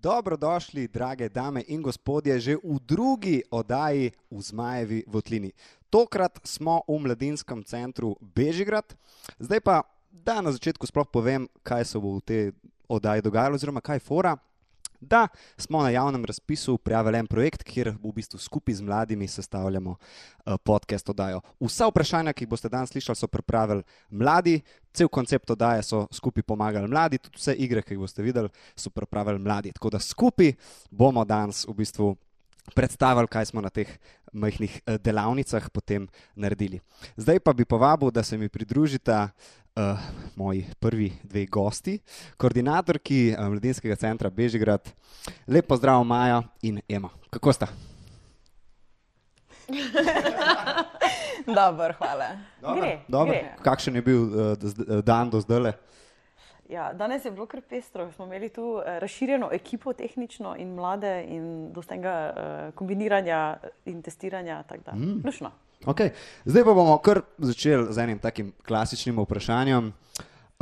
Dobrodošli, drage dame in gospodje, že v drugi oddaji v Zmajevi Votlini. Tokrat smo v mladinskem centru Bežigrad. Zdaj pa, da na začetku sploh povem, kaj se bo v tej oddaji dogajalo, oziroma kaj fora. Da smo na javnem razpisu prijavili en projekt, kjer v bistvu skupaj z mladimi sestavljamo uh, podcast oddajo. Vsa vprašanja, ki jih boste danes slišali, so pripravili mladi, cel koncept oddaje so skupaj pomagali mladi, tudi vse igre, ki jih boste videli, so pripravili mladi. Tako da skupaj bomo danes v bistvu predstavili, kaj smo na teh majhnih delavnicah potem naredili. Zdaj pa bi povabil, da se mi pridružita uh, moji prvi dve gosti, koordinatorki uh, Mladinskega centra Bežigrad. Lep pozdrav, Maja in Ema. Kako sta? Dobro, hvala. Gre, Dobro. gre. Kakšen je bil uh, dan do zdaj? Ja, danes je bilo kar pestro. Smo imeli tu eh, razširjeno ekipo, tehnično in mlade, in dosta tega eh, kombiniranja in testiranja. Mm. Lušno. Okay. Zdaj pa bomo kar začeli z enim takim klasičnim vprašanjem.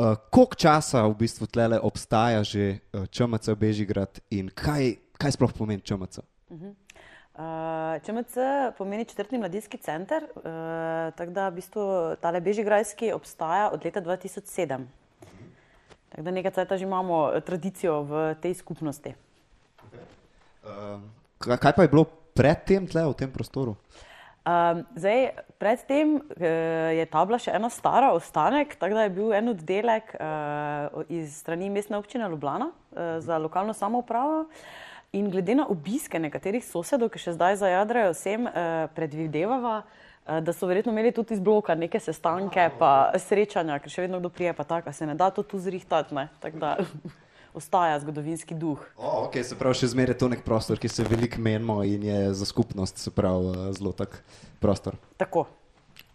Uh, koliko časa v bistvu tlele obstaja že uh, ČMC Bežigrad in kaj, kaj sploh pomeni ČMC? Uh, ČMC pomeni četrti mladinski center, uh, tako da v bistvu tale Bežigrajski obstaja od leta 2007. Tako da nekaj časa že imamo eh, tradicijo v tej skupnosti. Uh, kaj pa je bilo predtem tle v tem prostoru? Um, zdaj, predtem uh, je ta bila še ena stara ostanek, tako da je bil en oddelek uh, iz strani mestne občine Ljubljana uh, za lokalno samoupravo. In glede na obiske nekaterih sosedov, ki še zdaj zajadrajo sem, uh, predvidevava, uh, da so verjetno imeli tudi iz bloka neke sestanke, pa srečanja, ker še vedno kdo prije, pa tako, se ne da to tu zrihtati, ostaja zgodovinski duh. Oh, okay, se pravi, še zmeraj je to nek prostor, ki se veliko menimo in je za skupnost, pravi, uh, zelo tak prostor. Tako.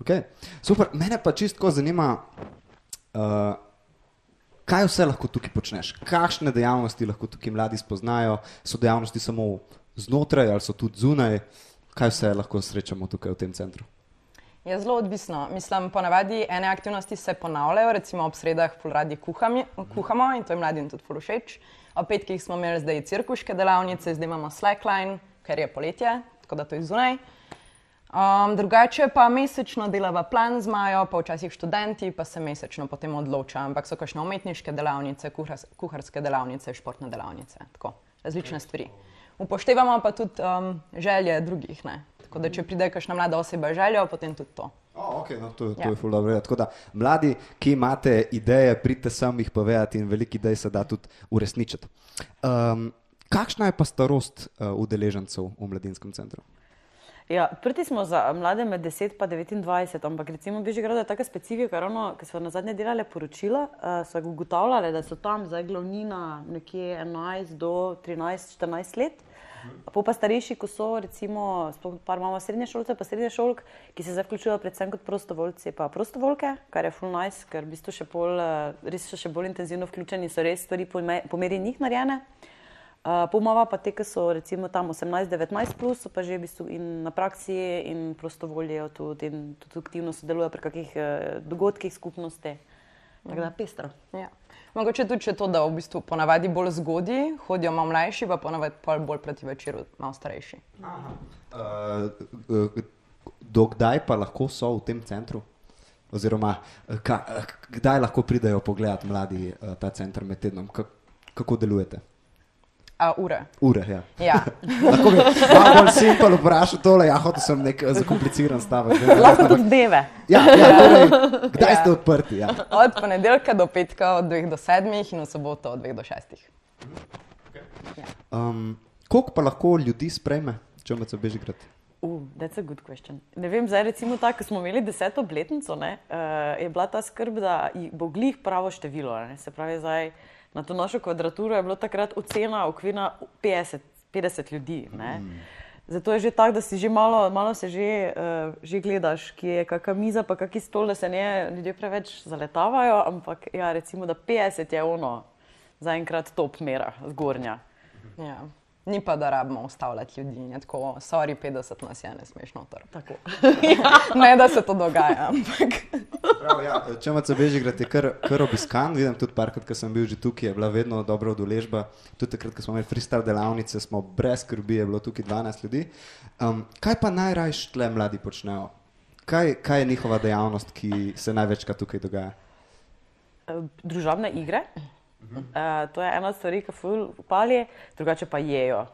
Okay. Super, mene pa čistko zanima, uh, kaj vse lahko tukaj počneš, kakšne dejavnosti lahko tukaj mladi spoznajo, so dejavnosti samo znotraj ali so tudi zunaj, kaj vse lahko srečamo tukaj v tem centru. Je zelo odvisno. Mislim, ponavadi ene aktivnosti se ponavljajo, recimo ob sredah ful radi kuhami, kuhamo in to je mladim tudi ful všeč. Ob petkih smo imeli zdaj cirkuške delavnice, zdaj imamo slackline, ker je poletje, tako da to je zunaj. Um, drugače pa mesečno delava plan z Majo, pa včasih študenti, pa se mesečno potem odloča, ampak so kakšne umetniške delavnice, kuhars, kuharske delavnice, športne delavnice, tako različne stvari. Upoštevamo pa tudi um, želje drugih, ne. Tako da, če pride kakšna mlada oseba željo, potem tudi to. Oh, okay, no, to, to Ja. je ful dobro. Tako da, mladi, ki imate ideje, pridite sem jih povedati in veliko idej se da tudi uresničiti. Um, kakšna je pa starost uh, udeležencev v mladinskem centru? Ja, prti smo za mlade med 10 in 29, ampak recimo Bežigrad je taka specifika, ravno, ker so na zadnje delale poročila, uh, so ugotavljale, da so tam zdaj glavnina nekje 11 do 13, 14 let. Po pa starejši, ko so, recimo, par imamo srednje šolce, pa srednje šolk, ki se zdaj vključujejo predvsem kot prostovoljci, pa prostovoljke, kar je full nice, ker v bistvu še bolj, eh, res so še bolj intenzivno vključeni, so res stvari po, me, po meri njih narejene. Uh, Pomava pa te, ki so recimo tam 18-19, plus, so pa že v bistvu in na praksi in prostovoljejo tudi in tudi aktivno sodelujejo pri kakih uh, dogodkih skupnosti. Tako da pestro. Ja. Mogoče tudi to, da v bistvu ponavadi bolj zgodaj hodijo malo mlajši, pa ponavadi pol bolj proti večeru malo starejši. Uh, uh, dokdaj pa lahko so v tem centru? Oziroma, uh, ka, kdaj lahko pridejo pogledat mladi ta center med tednom? Ka, kako delujete? A ure. Ure, ja. Ja. Lahko bi malo bolj simpel vprašal tole, ja, hotel sem nek eh, zakompliciran stavek. Lahko tudi dneve. Ja, ja, torej, kdaj ste odprti? Ja. Od ponedeljka do petka, od 2 do 7 in v soboto od 2 do 6. Um, koliko pa lahko ljudi sprejme, če me se Bežigrad? Uh, that's a good question. Ne vem, zdaj recimo tako, ko smo imeli deseto obletnico, ne, uh, je bila ta skrb, da bo glih pravo število. Ne, se pravi, zdaj na to našo kvadraturo je bilo takrat ocena okvirna 50, 50 ljudi. Ne. Zato je že tako, da si že malo, malo se že, uh, že gledaš, ki je kakšna miza, pa kakšen stol, da se ne ljudje preveč zaletavajo, ampak ja, recimo, da 50 je ono zaenkrat top mera, zgornja. Ja. Ni pa, da rabimo ustavljati ljudi. Je tako, sorry, 50 nas je, ne smeš noter. Tako. ne, da se to dogaja. Ampak. Prav, ja. Če imaš Bežigrad, je kar, kar obiskan. Vidim tudi parkrat, ko sem bil že tukaj, je bila vedno dobra udeležba. Tudi takrat, ko smo imeli freestyle delavnice, smo brez skrbi, je bilo tukaj 12 ljudi. Um, kaj pa najrajš tle mladi počnejo? Kaj, kaj je njihova dejavnost, ki se največkrat tukaj dogaja? Eh, Družabne igre. Uh, to je ena od stvari, ki ful upali, drugače pa jejo.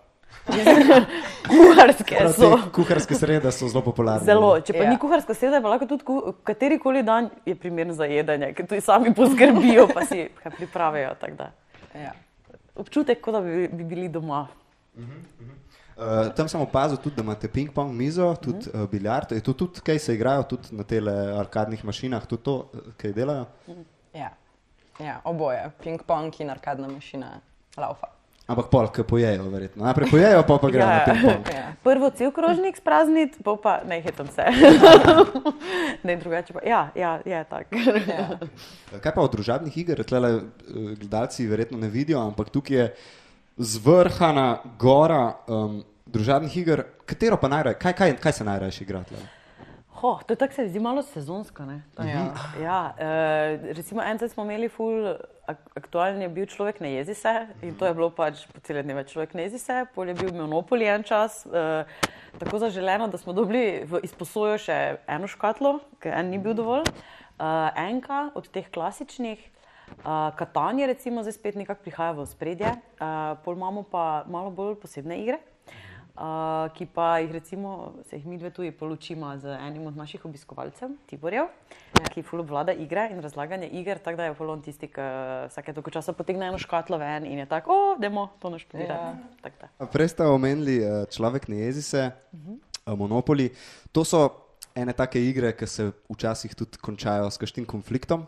Kuharske Prav, so. Kuharske srede so zelo popularne. Zelo, če pa Ja. ni kuharska sreda, pa lahko tudi ku- katerikoli dan je primeren za jedanje, ker tudi sami poskrbijo, pa si kaj pripravijo. Ja. Občutek, kot da bi, bi bili doma. Uh, tam sem opazil tudi, da imate ping-pong mizo, tudi uh, biljard. Je to tudi, kaj se igrajo, tudi na tele arkadnih mašinah, tudi to, eh, kaj delajo? Ja. ja, oboje, ping-pong in arkadna mašina, laufa. Ampak pol, ki pojejo, verjetno. Najprej pojejo, pa pa grejo Ja. na ping-pong. Ja. Prvo cel krožnik sprazniti, pa pa ne hitam se. ne drugače pa. Ja, ja je tako. Ja. Kaj pa od družabnih iger, tle gledalci verjetno ne vidijo, ampak tukaj je zvrhana gora um, družabnih iger. Katero pa najraje, kaj, kaj, kaj se najraje igra? Tle? Ho, to tako se zdi malo sezonsko. ne? Ja. Ja, eh, recimo en cel smo imeli ful, ak aktualen je bil človek ne jezi se in to je bilo pač po cele dneve človek ne jezi se, pol je bil monopol en čas, eh, tako zaželeno, da smo dobili v izposojo še eno škatlo, ker en ni bil dovolj, eh, enka od teh klasičnih. Uh, Katanje, recimo, zdaj spet nekako prihaja v spredje, uh, pol imamo pa malo bolj posebne igre, uh, ki pa jih, recimo, se jih mi dve tuji polučimo z enim od naših obiskovalcev, Tiborjev, ja. ki ful obvlada igre in razlaganje iger, tako da je ful on tisti, ki vsake toliko časa potegne eno škatlo ven in je tako, o, demo to naštudirati. Ja. Ja. Prej ste omenili uh, človek ne jezi se, uh, monopoli. To so ene take igre, ki se včasih tudi končajo s kakšnim konfliktom.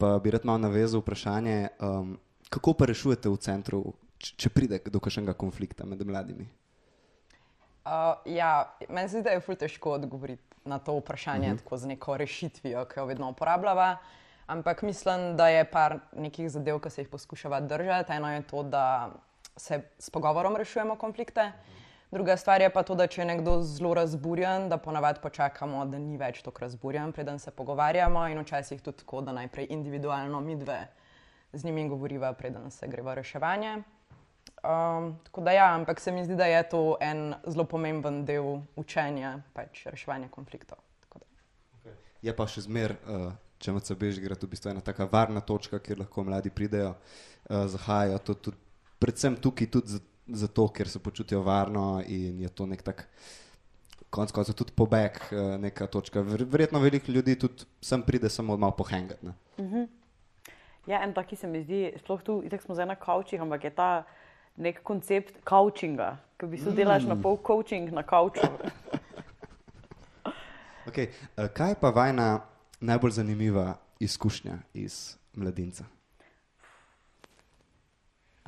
Pa bi rad malo navezal vprašanje, um, kako pa rešujete v centru, če pride do kakšnega konflikta med mladimi? Uh, ja, meni se zdi, da je ful težko odgovoriti na to vprašanje uh -huh. tako z neko rešitvijo, ki jo vedno uporabljava. Ampak mislim, da je par nekih zadev, ki se jih poskušava držati. Eno je to, da se s pogovorom rešujemo konflikte. Druga stvar je pa to, da če je nekdo zelo razburjen, da ponavadi počakamo, da ni več tako razburjen, preden se pogovarjamo, in včasih tudi tako, da najprej individualno mi dve z njimi govoriva, preden se gre v reševanje. Um, tako da ja, ampak se mi zdi, da je to en zelo pomemben del učenja, pač reševanja konfliktov. Tako da. Je pa še zmer, uh, če imaš Bežigrad, v bistvu ena taka varna točka, kjer lahko mladi pridejo, uh, zahajajo. To, tudi, predvsem tukaj tudi za- zato, ker se počutijo varno in je to nek tak. Konec koncev tudi pobeg, eh, neka točka. Ver- Verjetno veliko ljudi tudi sem pride samo malo pohengati. ne. Ja, en taki se mi zdi, sploh tu, tako smo zdaj na kavčih, ampak je ta nek koncept coachinga, ki bi se delaš na pol coaching na kavču. Okay. eh, Kaj je pa vajna najbolj zanimiva izkušnja iz mladinca?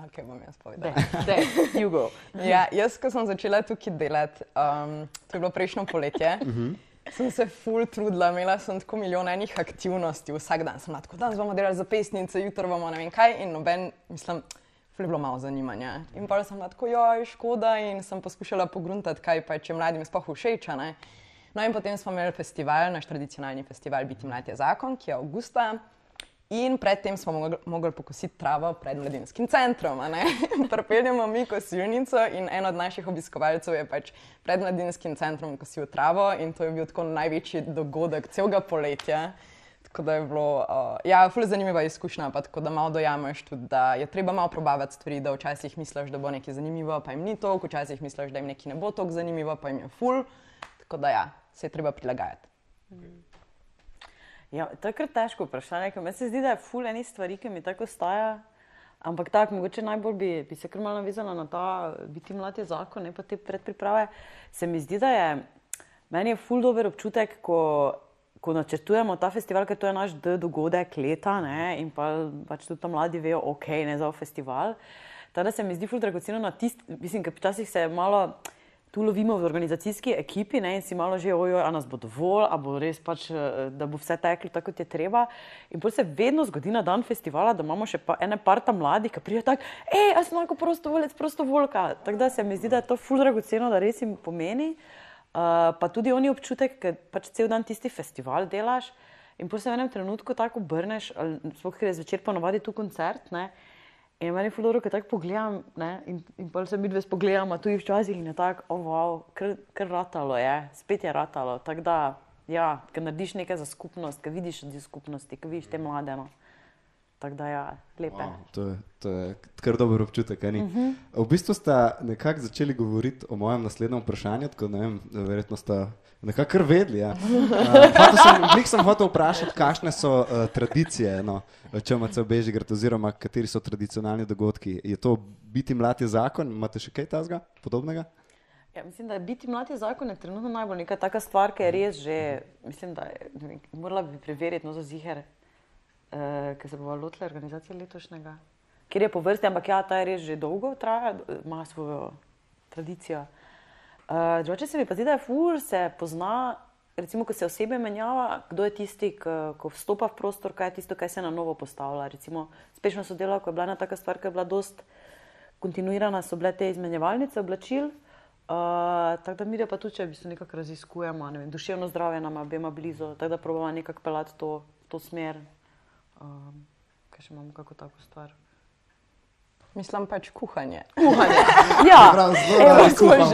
Okay, bom jaz povedala. Dej, you go. Ja, jaz, ko sem začela tukaj delati, um, to je bilo prejšnjo poletje, uh -huh. sem se full trudila, imela sem tako milijon enih aktivnosti, vsak dan sem tako, danes bomo delali zapisnice, jutro bomo ne vem kaj in noben, mislim, ful je bilo malo zanimanja. In pa sem tako, joj, škoda in sem poskušala pogruntati, kaj pa če mladim sploh všeč, a ne. No in potem smo imeli festival, naš tradicionalni festival Biti mlad je zakon, ki je avgusta. In predtem smo mogli, pokositi travo pred mladinskim centrom. Pripeljemo mi kosilnico in en od naših obiskovalcev je pač pred mladinskim centrom kosil travo in to je bil tako največji dogodek celega poletja. Tako da je bilo, uh, ja, fully zanimiva izkušnja, pa tako da malo dojameš tudi, da je treba malo probavati stvari, da včasih misliš, da bo nekaj zanimivo, pa jim ni to, včasih misliš, da jim nekaj ne bo tako zanimivo, pa jim je ful. Tako da ja, se je treba prilagajati. Ja, to je kar težko vprašanje, ker meni se zdi, da je ful enih stvari, ki mi tako staja. Ampak tako, mogoče najbolj bi, bi se kar malo navezala na ta biti mlad je zakon, ne pa te predpriprave. Se mi zdi, da je meni je ful dober občutek, ko, ko načrtujemo ta festival, ker to je naš dogodek leta ne, in pa, pač tudi tam mladi vejo, ok, ne za festival. Tako da se mi zdi ful dragoceno na tisti, mislim, ker včasih se malo tu lovimo v organizacijski ekipi ne, in si malo že, ojoj, a nas bo dovolj, a bo res pač, eh, da bo vse teklo tako, kot je treba. In potem se vedno zgodi na dan festivala, da imamo še pa ene parta mladih, ki pridejo tako, hej, jaz sem lahko prostovoljec, prostovoljka. Tako da se mi zdi, da je to ful dragoceno, da res jim pomeni. Uh, pa tudi oni občutek, ker pač cel dan tisti festival delaš. In potem se v enem trenutku tako obrneš, sploh ker je zvečer ponovadi tu koncert. Ne? In meni je fuloro, ker tako pogledam ne? in, in pa se mi dve spogledamo, tu je včasih in je tako, oh, wow, kar, kar ratalo je, spet je ratalo. Tako da, ja, ker narediš nekaj za skupnost, ker vidiš ljudi skupnosti, ker vidiš te mlade. No. Tako da, ja, lepe. Wow, to, je, to je kar dober občutek. Uh Mhm. -huh. V bistvu ste nekako začeli govoriti o mojem naslednjem vprašanju, tako da verjetno ste nekako kar vedeli. Ja. Uh, sem, Glej, sem hotel vprašati, kakšne so uh, tradicije, no, če imate v Bežigrad, oziroma kateri so tradicionalni dogodki. Je to biti mlad je zakon, imate še kaj tazga podobnega? Ja, mislim, da je biti mlad je zakon je trenutno najbolj neka taka stvar, ki je res že, mislim, da je, vem, morala bi preveriti, no za ziger uh, ki se bo lotila organizacije letošnjega, kjer je po vrsti, ampak ja, ta je res že dolgo traja, ima svojo tradicijo. Uh, drugače se mi pa zdi, da je fur, se pozna, recimo, ko se osebe menjava, kdo je tisti, ki, ko vstopa v prostor, kaj je tisto, kaj se na novo postavlja. Recimo, spešno sodelavko je bila ena taka stvar, ki je bila dost kontinuirana, so bile te izmenjevalnice oblačil. Uh, tako da mi pa tudi, če bi se nekako raziskujemo, ne vem, duševno zdravje nam je obema blizu, tako da probamo nekako pelati to, to smer. Um, kaj še imamo, kako tako stvar? Mislim pač kuhanje. Kuhanje. Ja, Prav, zelo kuhamo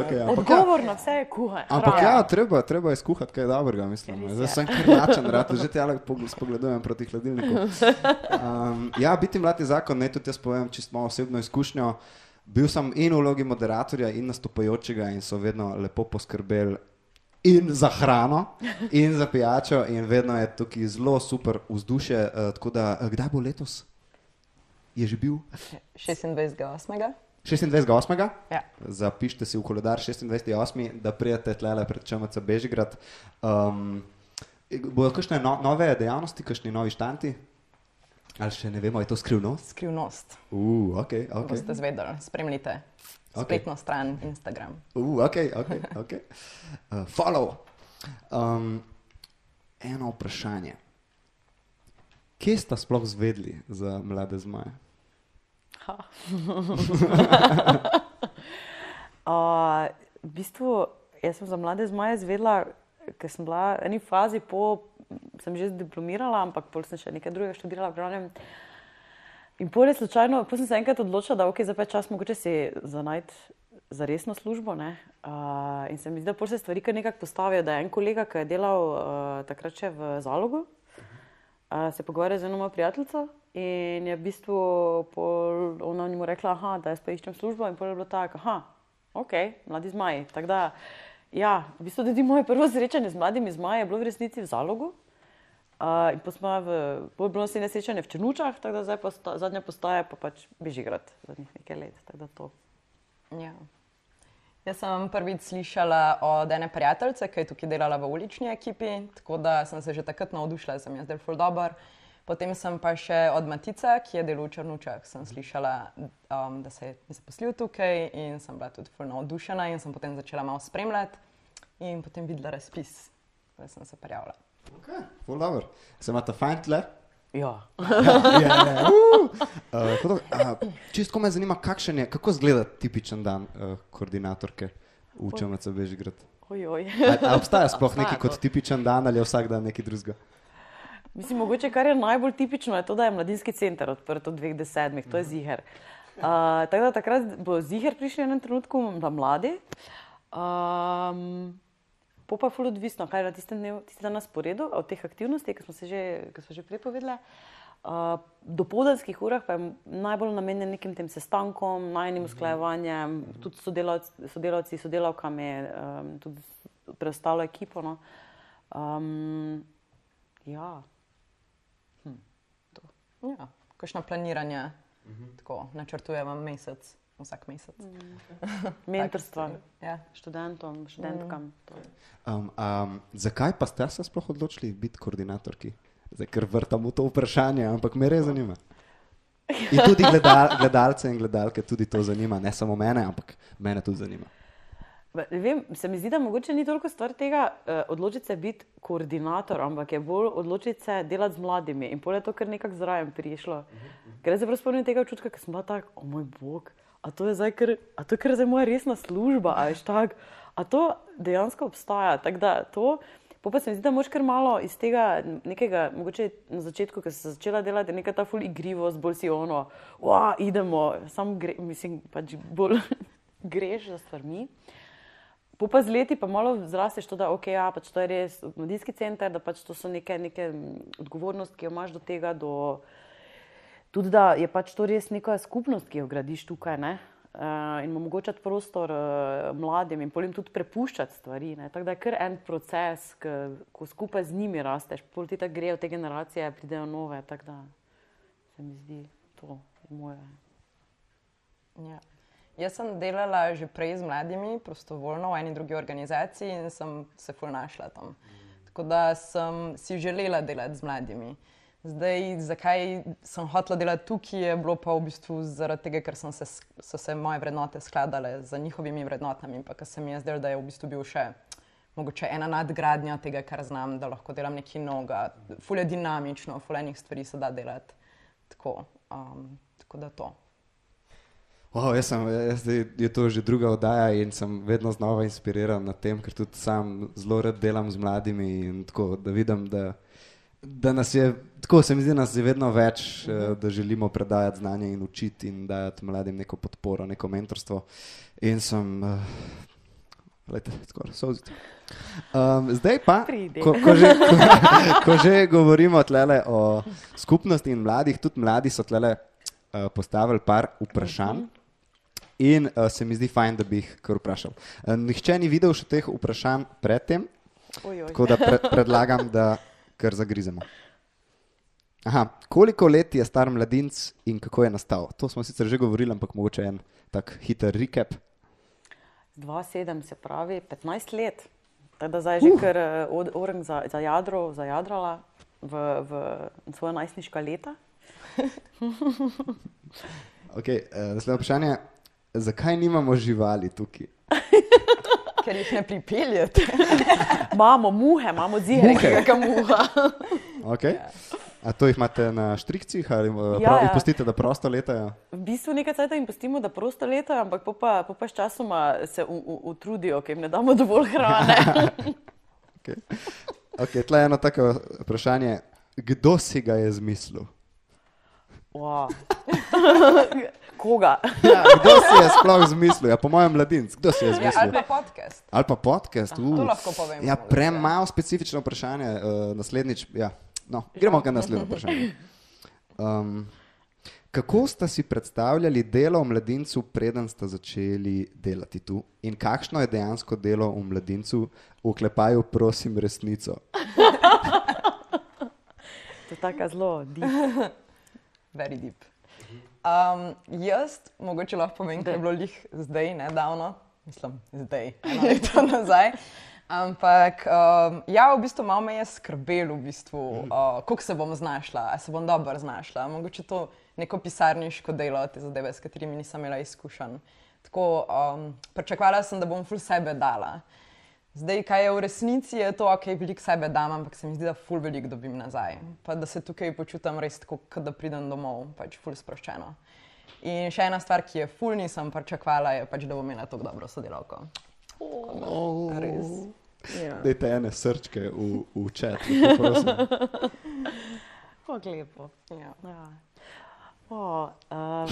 okay, ja. odgovor na vse je kuhanje. Ampak ja, treba, treba je skuhati kaj dobrega, mislim. Zdaj sem kar načen, rad, že tale pog- spogledujem proti hladilniku. Um, ja, biti mlad je zakon, ne tudi jaz povem, čisto mojo osebno izkušnjo. Bil sem in v vlogi moderatorja, in nastopajočega, in so vedno lepo poskrbeli in za hrano, in za pijačo, in vedno je tukaj zelo super vzdušje. Uh, tako da, eh, kdaj bo letos? Je že bil 26.8. 26.8. Ja. Zapišite si v koledar 26.8., da prijete tle pred Črnce Bežigrad. Um, bodo kakšne no, nove dejavnosti, kakšni novi štanti? Ali še ne vemo, je to skrivnost? Skrivnost. Uh, ok, ok. Boste zvedeli, spremljite spletno stran Instagram. Uh, ok, ok. okay. Uh, follow. Um, eno vprašanje. Kje ste sploh zvedli za mlade zmaje? Ha. uh, v bistvu, jaz sem za mlade zmaje zvedela, ker sem bila v eni fazi po, sem že diplomirala, ampak pol sem še nekaj drugega študirala. v glavnem. In pol je slučajno, pol sem se enkrat odločila, da ok, za pet čas mogoče si za najti za resno službo. ne. Uh, in se mi zdi, da pol se stvari kar nekako postavijo, da je en kolega, ki je delal uh, takrat še v zalogu, uh, se pogovarja z eno mojo prijateljico in je v bistvu pol, ona njemu rekla, aha, da jaz pa iščem službo in pol je bilo tako, aha, ok, mladi zmaji. Tako da, ja, v bistvu tudi moje prvo srečanje z mladimi zmaji je bilo v resnici v zalogu. Uh, in pa smo v, bolj bilo naslednje srečanje v Črnučah, tako da zdaj pa sta, zadnja postaja pa pač Bežigrad zadnjih nekaj let. Ja. Jaz sem prvič slišala od ene prijateljice, ki je tukaj delala v ulični ekipi, tako da sem se že takrat navdušila, sem jaz del full dober. Potem sem pa še od Matica, ki je delal v Črnučah, sem slišala, um, da se je zaposlil tukaj in sem bila tudi full navdušena in sem potem začela malo spremljati in potem videla razpis, da sem se prijavila. Okay, Ful dobro. Se imate fajn tle? Ja. ja, ja. Uh, uh, hodo, uh, čistko me zanima, kakšen je, kako izgleda tipičen dan uh, koordinatorke v ČMC Bežigrad. Ojoj. A, a obstaja sploh neki kot tipičen dan ali je vsak dan nekaj drugega? Mislim, mogoče kar je najbolj tipično, je to, da je mladinski center odprt od 2 do 7, to je ziger. Uh, tako da takrat bo ziger prišel v enem trenutku, da mladi. Um, po pa je ful odvisno, kaj je na tistem dnevu, tisti dan na sporedu, od teh aktivnosti, ki smo se že, ki smo že prej povedali. Uh, do podanskih urah pa je najbolj namenjen nekim tem sestankom, najnim usklajevanjem, tudi sodelavci, sodelavci sodelavkami, um, tudi preostalo ekipo. No. Um, ja. Ja, kakšno planiranje, tako načrtujemo mesec, vsak mesec. mentorstva Ja. študentom, študentkam. to. Um, um, zakaj pa ste se sploh odločili biti koordinatorki? Zdaj, ker vrtam v to vprašanje, ampak me res zanima. In tudi gledal, gledalce in gledalke tudi to zanima, ne samo mene, ampak mene tudi zanima. Vem, se mi zdi, da mogoče ni toliko stvar tega uh, odločiti se biti koordinator, ampak je bolj odločiti se delati z mladimi. In pol je to kar nekako zraven prišlo. Ker jaz se prav spomnim tega občutka, ker sem bila tako, o moj bog, a to je zdaj kar, a to je kar zdaj moja resna služba, a veš tak, a to dejansko obstaja. Tako da to, Po pa se mi zdi, da moš kar malo iz tega nekega, mogoče na začetku, ko si začela delati, neka ta ful igrivost, bolj si ono, wow, idemo, sam gre, mislim, pač bolj greš za stvarmi. Po pa z leti pa malo zrasteš to, da okay, ja, pač to je res mladinski center, da pač to so neke, neke odgovornosti, ki jo imaš do tega, do, tudi da je pač to res neka skupnost, ki jo gradiš tukaj. Ne? uh, in omogočati prostor uh, mladim in potem tudi prepuščati stvari. Tako da je kar en proces, k, ko skupaj z njimi rasteš, pol ti tako grejo te generacije, pridejo nove. Tako da se mi zdi to moje. Ja. Jaz sem delala že prej z mladimi, prostovoljno v eni drugi organizaciji in sem se ful našla tam. Tako da sem si želela delati z mladimi. Zdaj, zakaj sem hotela delati tukaj, je bilo pa v bistvu zaradi tega, ker se, so se moje vrednote skladale z njihovimi vrednotami, pa ker se mi je zdelo, da je v bistvu bil še mogoče ena nadgradnja tega, kar znam, da lahko delam nekaj novega, fulje dinamično, fuljenih stvari se da delati. Tako, um, tako da to. Wow, jaz sem, jaz je to že druga oddaja in sem vedno znova inspiriran na tem, ker tudi sam zelo rad delam z mladimi in tako, da vidim, da da nas je, tako se mi zdi, nas je vedno več, uh eh, -huh. da želimo predajati znanje in učiti in dajati mladim neko podporo, neko mentorstvo. In sem, uh, gledajte, skoraj sozite. Um, zdaj pa, ko, ko, že, ko, ko že govorimo o skupnosti in mladih, tudi mladi so tlele uh, postavili par vprašanj. Uh -huh. In uh, se mi zdi fajn, da bi jih kar vprašal. Uh, nihče ni videl še teh vprašanj predtem, tako da pre, predlagam, da kar zagrizemo. Aha, koliko let je star mladinec in kako je nastal? To smo sicer že govorili, ampak mogoče en tak hiter recap. 2-7 se pravi 15 let. Teda zdaj že uh. kar od Oren za, za jadro, zajadrala v, v svoje najstniška leta. okay, uh, naslednje vprašanje. Zakaj nimamo živali tukaj? ker jih ne pripeljete. imamo muhe, imamo zire, ga muha. okay. A to jih imate na štrikcih ali eh, ja, ja. pustite, da prosto letajo? V bistvu nekaj časa jim pustimo, da prosto letajo, ampak pa, pa, pa s časoma se utrudijo, ker jim ne damo dovolj hrane. okay. Okay, Tle je eno tako vprašanje, kdo si ga je zmislil? Wow. Koga? Ja, kdo si je sploh zmislil? Ja, po mojem, mladinc. Kdo si je zmislil? Ja, ali pa podcast. Ali pa podcast. Uh. To lahko povem. Ja, premalo specifično vprašanje. Uh, naslednjič, ja. no, gremo ja. na naslednje vprašanje. Um, kako ste si predstavljali delo v mladincu, preden ste začeli delati tu? In kakšno je dejansko delo v mladincu? Uklepaju, prosim, resnico. to je tako zelo deep. Very deep. Um, jaz, mogoče lahko povem, da je bilo njih zdaj, nedavno, mislim, zdaj, eno leto nazaj. Ampak um, ja, v bistvu malo me je skrbelo, v bistvu, uh, kako se bom znašla, ali se bom dobro znašla. Mogoče to neko pisarniško delo, te zadeve, s katerimi nisem imela izkušenj. Tako um, pričakovala sem, da bom ful sebe dala. Zdaj, kaj je v resnici, je to, ok, veliko sebe dam, ampak se mi zdi, da ful veliko dobim nazaj. Pa da se tukaj počutim res tako, kot da pridem domov, pač ful sproščeno. In še ena stvar, ki je ful nisem pričakovala, je pač, da bom imela tako dobro sodelavko. Oh, res. Ja. Dajte ene srčke v, v čat. Kako lepo. Ja. Ja. Oh, um,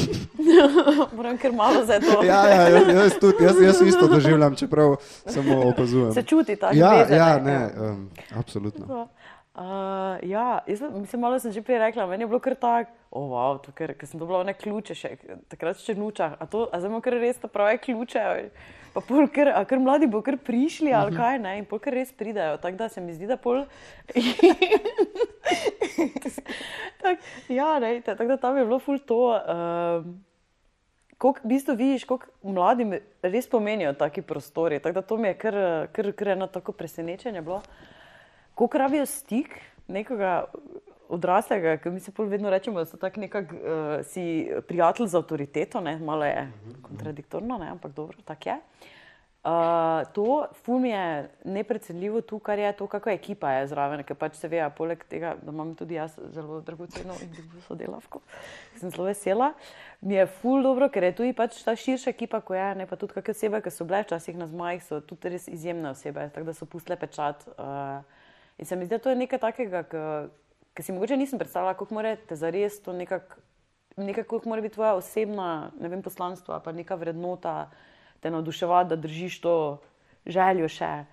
moram kar malo za to. ja, ja, jaz, tudi, jaz, jaz isto doživljam, čeprav samo opazujem. Se čuti tako? Ja, veze, ja, ne, um, absolutno. Uh, ja, jaz mislim, malo sem že prej rekla, meni je bilo kar tako, oh, wow, ker, sem dobila one ključe, še, takrat še nuča, a, a zdaj imamo kar res ta prave ključe. Pa pol, ker, a ker mladi bo kar prišli ali mhm. kaj, ne, in pol kar res pridajo. Tako da se mi zdi, da pol. tak, ja, ne, tako da tam je bilo ful to. Um, Kako v bistvu vidiš, kako mladim res pomenijo taki prostori. Tako da to mi je kar, kar, kar eno tako presenečenje bilo. Kako rabijo stik nekoga odraslega, ki mi se pol vedno rečemo, da so tako nekak uh, si prijatelj z avtoriteto, ne? malo je kontradiktorno, ne? ampak dobro, tako je. Uh, to fum je neprecenljivo tu, kar je to, kako ekipa je zraven, ker pač se ve, poleg tega, da imam tudi jaz zelo dragoceno in dobro sodelavko, sem zelo vesela. Mi je ful dobro, ker je tu pač ta širša ekipa, ko je, ne pa tudi kakšne osebe, ki so bile včasih na zmajih, so tudi res izjemne osebe, tako da so pustile pečat. Uh, In se mi zdi, da to je nekaj takega, ki si mogoče nisem predstavljala, kako mora te zares to nekako, nekak, kako mora biti tvoja osebna vem, poslanstva, pa neka vrednota te navduševati, da držiš to željo še.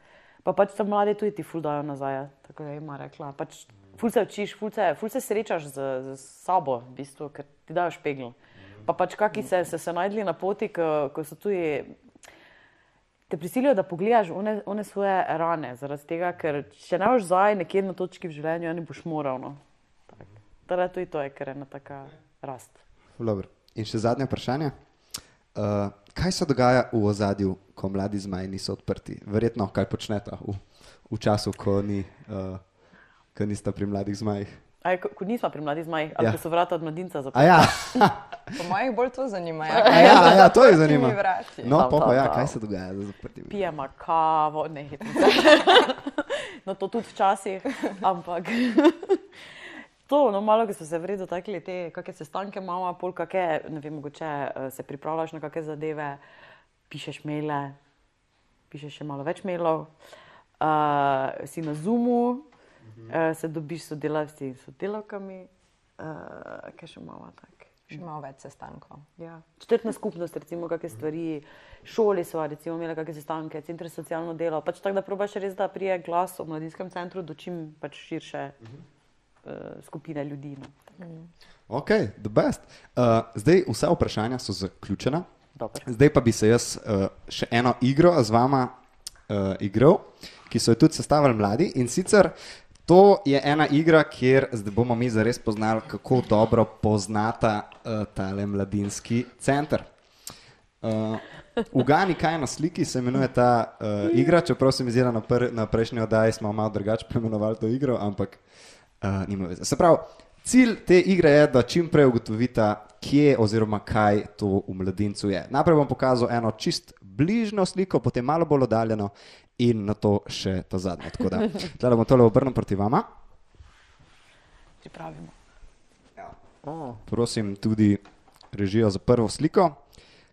Pa pač tam mladi tudi ti ful dajo nazaj, tako da ima rekla. Pač ful se učiš, ful se, ful se srečaš z, z sabo, v bistvu, ker ti dajo špegl. Pa pač kaki se, se, se najdli na poti, ko, ko so tudi te prisilijo, da pogledaš one, one svoje rane, zaradi tega, ker če ne boš zdaj nekje na točki v življenju, ne boš moral. No. Torej, to je to, ker je ena taka rast. Dobro. In še zadnje vprašanje. Uh, kaj se dogaja v ozadju, ko mladi zmaji niso odprti? Verjetno, kaj počnete v, v času, ko, ni, uh, ko niste pri mladih zmajih? Aj, ko, ko nismo pri mladih zmajih, ali Ja. ja. so vrata od mladinca zaprta. Ja, Po mojih bolj to zanima. a ja, a ja to je zanimivo. No, Tav, pa, pa ja, kaj se dogaja z zaprtimi? Pijemo kavo, ne se. no, to tudi včasih, ampak. To, no, malo, ki smo se vredno dotaknili, te kakšne sestanke imamo, pol kakšne, ne vem, mogoče eh, se pripravljaš na kakšne zadeve, pišeš maile, pišeš še malo več mailov, uh, si na Zoomu, uh, se dobiš s sodelavci in sodelavkami, uh, kaj še imamo tako. Še malo več sestankov. Ja. Četrtna skupnost, recimo, kakšne stvari, šoli so, recimo, imeli kakšne sestanke, centri za socialno delo. Pač tako, da probaš res, da prije glas o mladinskem centru do čim pač širše uh, skupine ljudi. No. Ok, the best. Uh, zdaj vse vprašanja so zaključena. Dobro. Zdaj pa bi se jaz uh, še eno igro z vama uh, igral, ki so jo tudi sestavili mladi. In sicer to je ena igra, kjer bomo mi zares poznali, kako dobro poznata uh, tale mladinski center. Uh, Ugani, kaj je na sliki, se imenuje ta uh, igra, čeprav se mi zdi, da na, pr, na prejšnji oddaji smo malo drugače poimenovali to igro, ampak uh, nima veze. Se pravi, cilj te igre je, da čim prej ugotovita, kje oziroma kaj to v mladincu je. Najprej bom pokazal eno čist bližnjo sliko, potem malo bolj oddaljeno in na to še ta zadnjo. Tako da, da bom tole obrnil proti vama. Pripravimo. Prosim tudi režijo za prvo sliko.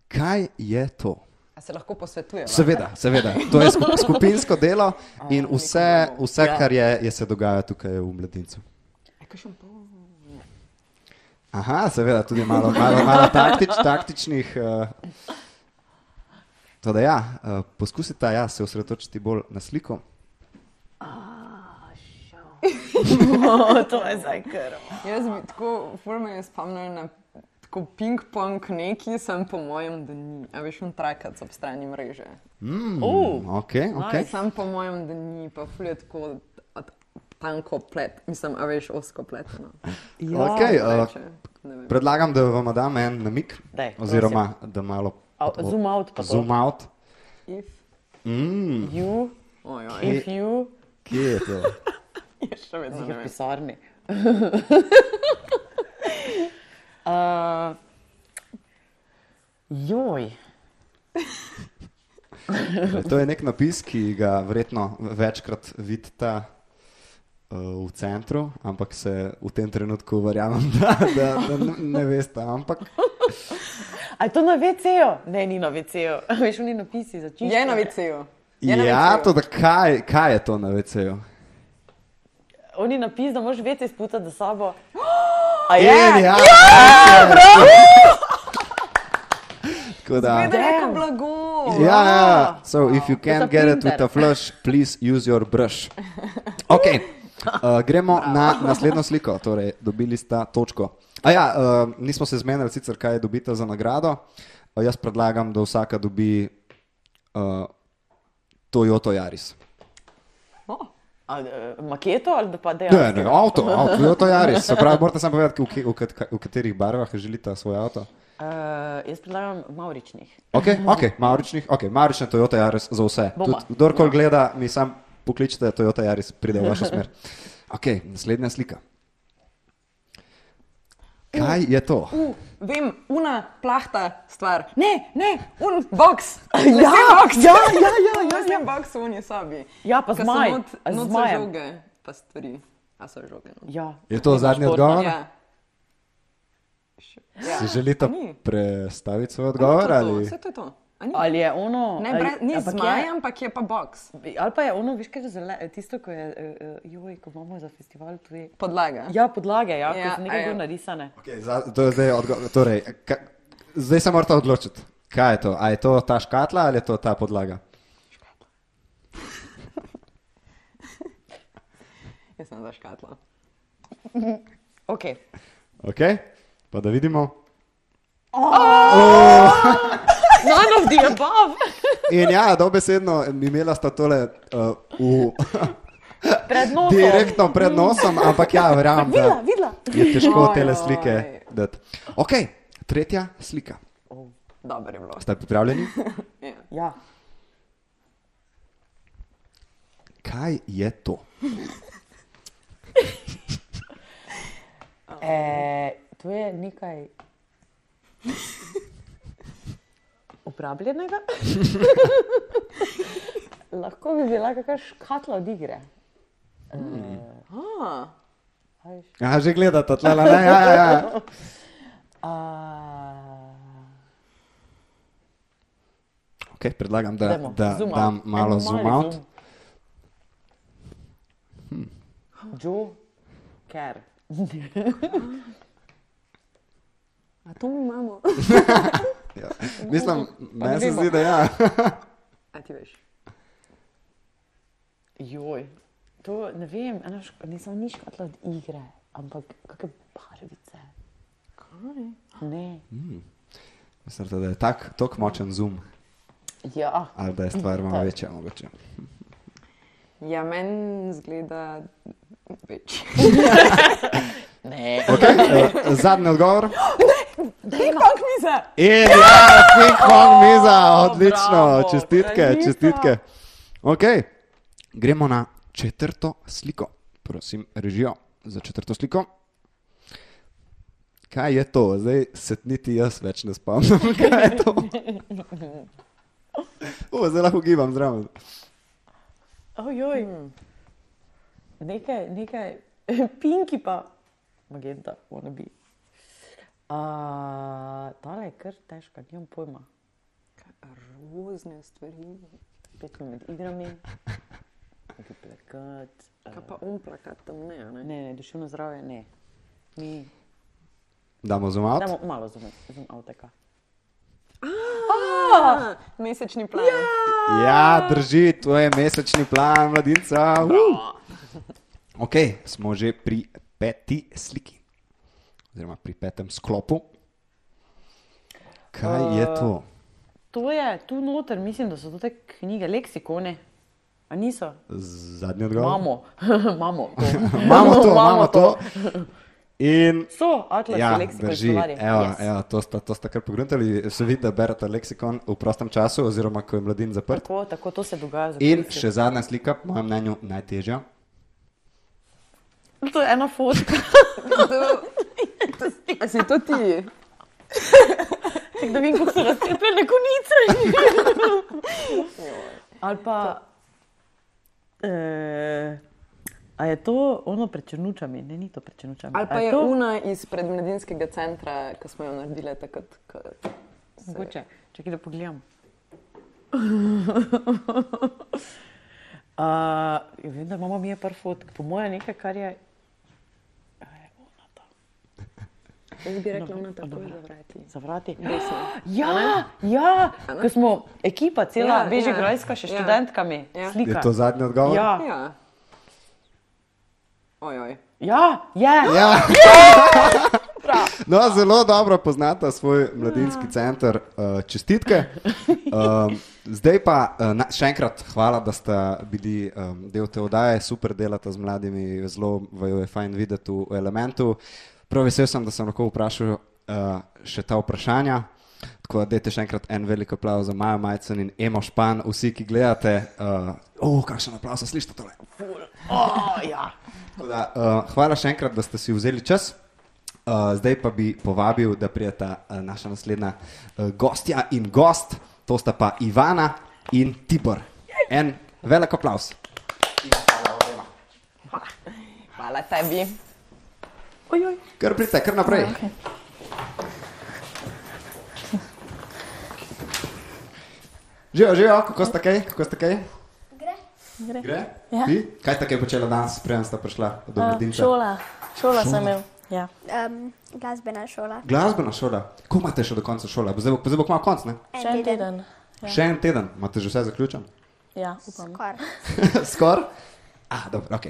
Kaj je to? A se lahko posvetujemo? Seveda, seveda. To je skup, skupinsko delo in vse, vse kar je, je se dogaja tukaj v mladincu. Aha, seveda, tudi malo, malo, malo taktič, taktičnih. Uh, Toda ja, uh, poskusite ja, se osredotočiti bolj na sliko. to je zdaj kar. Jaz bi tako, ful me je spomnil na tako ping-pong neki, sem po mojem, da ni. A veš, on trakac ob strani mreže. Mm, Uh, okay, okay. Sam po mojem, da ni, pa ful je tako od- tanko plet, mislim, a veš, osko pleteno. Ja. Okay, uh, Reče, ne vem. predlagam, da vam dam en namik, Daj, oziroma da malo A, zoom out pa to. zoom out. If, Mm, You, oj, oj, if you, kje je to? je še vedno v pisarni. uh, joj. To je nek napis, ki ga verjetno večkrat vidite v centru, ampak se v tem trenutku verjamem, da, da, da n- ne veste. Ampak A je to na VC-ju? Ne, ni na VC-ju. Veš, oni napisi za čiščenje. Je na VC-ju. Je ja, to, da kaj, kaj je to na VC-ju? Oni napis, da moraš VC sputati za sabo. A In je? ja, Tako da. Gleda neko Damn. blago. Ja, ja. So if you To je can't get it with a flush, please use your brush. Okay. Uh, gremo na naslednjo sliko. Torej, dobili sta točko. A ja, uh, nismo se zmenili sicer, kaj dobite za nagrado. Uh, jaz predlagam, da vsaka dobi uh, Toyota Yaris. A, eh, maketo ali pa Ne, dejansko? ne, avto, avto, Toyota Yaris. Se pravi, morate samo povedati, v, v, kat- v katerih barvah želite svoj avto. Uh, jaz predlagam mauričnih. Ok, okay Mauričnih, okay, Maurične Toyota Yaris za vse. Tudi, kdorkoli gleda, mi sam pokličite Toyota Yaris, pride v vašo smer. Ok, naslednja slika. Kaj je to? Uh, vem, una plahta stvar. Ne, ne, un box. Ja, box. ja, ja, ja, ja, Lesen box v uni sobi. Ja, pa so zmaj. Not, not so zmajem? žoge, pa stvari. A so žoge. No. Ja. Je to zadnji odgovor? Ja. Si želite ni. predstaviti svoj odgovor? To je to, Ali? Vse to je to. Ali je ono. Ne, ali- bre, ni ampak je- zmaj, ampak je pa box. Ali pa je ono, veš, kaj je zele, tisto, ko je, uh, joj, ko imamo za festival tudi. Podlaga. Ja, podlage, ja, ja Ja, ko so nekaj a ja. bolj narisane. Okay, za, to je zdaj, odgo- torej, ka, zdaj se morate odločiti. Kaj je to? A je to ta škatla ali je to ta podlaga? Jaz sem za škatlo. Ok. Okay? Pa da vidimo. None of the above. In ja, dobesedno imela sta tole uh, v, Pred nosom. direktno pred nosom, ampak ja, verjamem, Videla, videla. je težko te Ojoj. slike dati. Ok, tretja slika. Dobro je bilo. Ste pripravljeni? Ja. Kaj je to? E, to je nekaj uporabljenega. Lahko bi bila kakšna škatla od igre. Ah, A veš? Ja, že gledate, tle, ne, ja, ja, ja. A, Okay, predlagam, da, dajmo, da zoom out. dam malo zoom out. zoom. Joe Ker. a to mi imamo. Ja. Mislim, meni se zdi, da ja. A ti veš. Joj, to ne vem, ena šk- nisem ni škatla od igre, ampak kakšne barvice. Kaj? Ne. Mislim, da je tak, tako močen zoom, Ja, ali da je stvar malo večja. Mogoče. Ja, meni zgleda več. ne. Okay, uh, zadnji odgovor. Kako mi se? In ja, ping pong miza, odlično, bravo, čestitke, kraljica. čestitke. Okay. Gremo na četrto sliko. Prosim, režijo za četrto sliko. Kaj je to? Zdaj se niti jaz več ne spomnim, kaj je to. U, zdaj lahko gibam zraven. Ojoj. Nekaj, nekaj, pinki pa, magenta, ona bi. Uh, tale je kar težka, nimam pojma. Rozne stvari. Smo med igrami, neki plakat. Uh, Kaj pa um plakat tam ne, a ne? ne, ne, duševno zdravje, ne. Mi, Damo zoom out. damo malo zum, zum avteka. Ah, mesečni plan. Ja. Ja, drži, to je mesečni plan mladinca. Uh. Ok, smo že pri peti sliki, oziroma pri petem sklopu. Kaj je to? To je tu noter, mislim, da so to te knjige, leksikone. A niso? Zadnji odgovor. Imamo, imamo. to. imamo to, imamo to. In So, atlas, ja, drži, evo, Yes. evo, to, sta, to sta kar pogruntali. Se vidi, da berete leksikon v prostem času, oziroma ko je mladin zaprt. Tako, tako to se dogaja. In še zadnja slika, po mojem mnenju, najtežja. To je ena fotka. A si to ti? Tako da vem, kako so razcepljene konice. Ali pa. Eh, a je to ono pred črnučami? Ne, ni to pred črnučami. Ali pa je to? una izpred mladinskega centra, ki smo jo naredili takrat. ko se- Mogoče, čakaj, da pogledam. Uh, vem, da imamo mi je par fotk, po mojem nekaj, kar je. A je ona ta, Jaz bi rekla, ona takoj zavrati. Zavrati. Desno. Ja, ja, ko smo ekipa, cela Ja, ja, Bežigrajska, ja, še ja. študentkami. Ja. Slika. Je to zadnji odgovor? Ja, Ja. Ojoj. ja, je. Ja. No, zelo dobro poznata svoj mladinski center. Uh, čestitke. Zdaj pa uh, na, še enkrat hvala, da ste bili del te oddaje, super delate z mladimi, zelo vaju je fajn videti v elementu. Prav vesel sem, da sem lahko vprašal uh, še ta vprašanja. Tako da dajte še enkrat en velik aplauz za Majo Majcen in Emo Špan, vsi, ki gledate. Uh, oh, kakšen aplauz, slišite tole? Oh, ja. Tako Da, uh, hvala še enkrat, da ste si vzeli čas. Uh, zdaj pa bi povabil, da prijeta uh, naša naslednja uh, gostja in gost, to sta pa Ivana in Tibor. En velik aplaus. Hvala tebi. Ojoj. Kar pridite, kar naprej. Živijo, živijo, kako ste kaj? Kako ste kaj? Gre. Gre. Gre? Ja. Ti? Kaj ste kaj počela danes, preden ste prišla do Uh, mladinca? šola, šola sem imel. Ja. Um, glasbena šola. Glasbena šola. Ko imate še do konca šole? Bo Zdaj bo, zdaj bo kmalu konc, ne? Še en teden. Ja. Še en teden, imate že vse zaključen? Ja, upam. Skor. Skoraj? Ah, dobro, ok.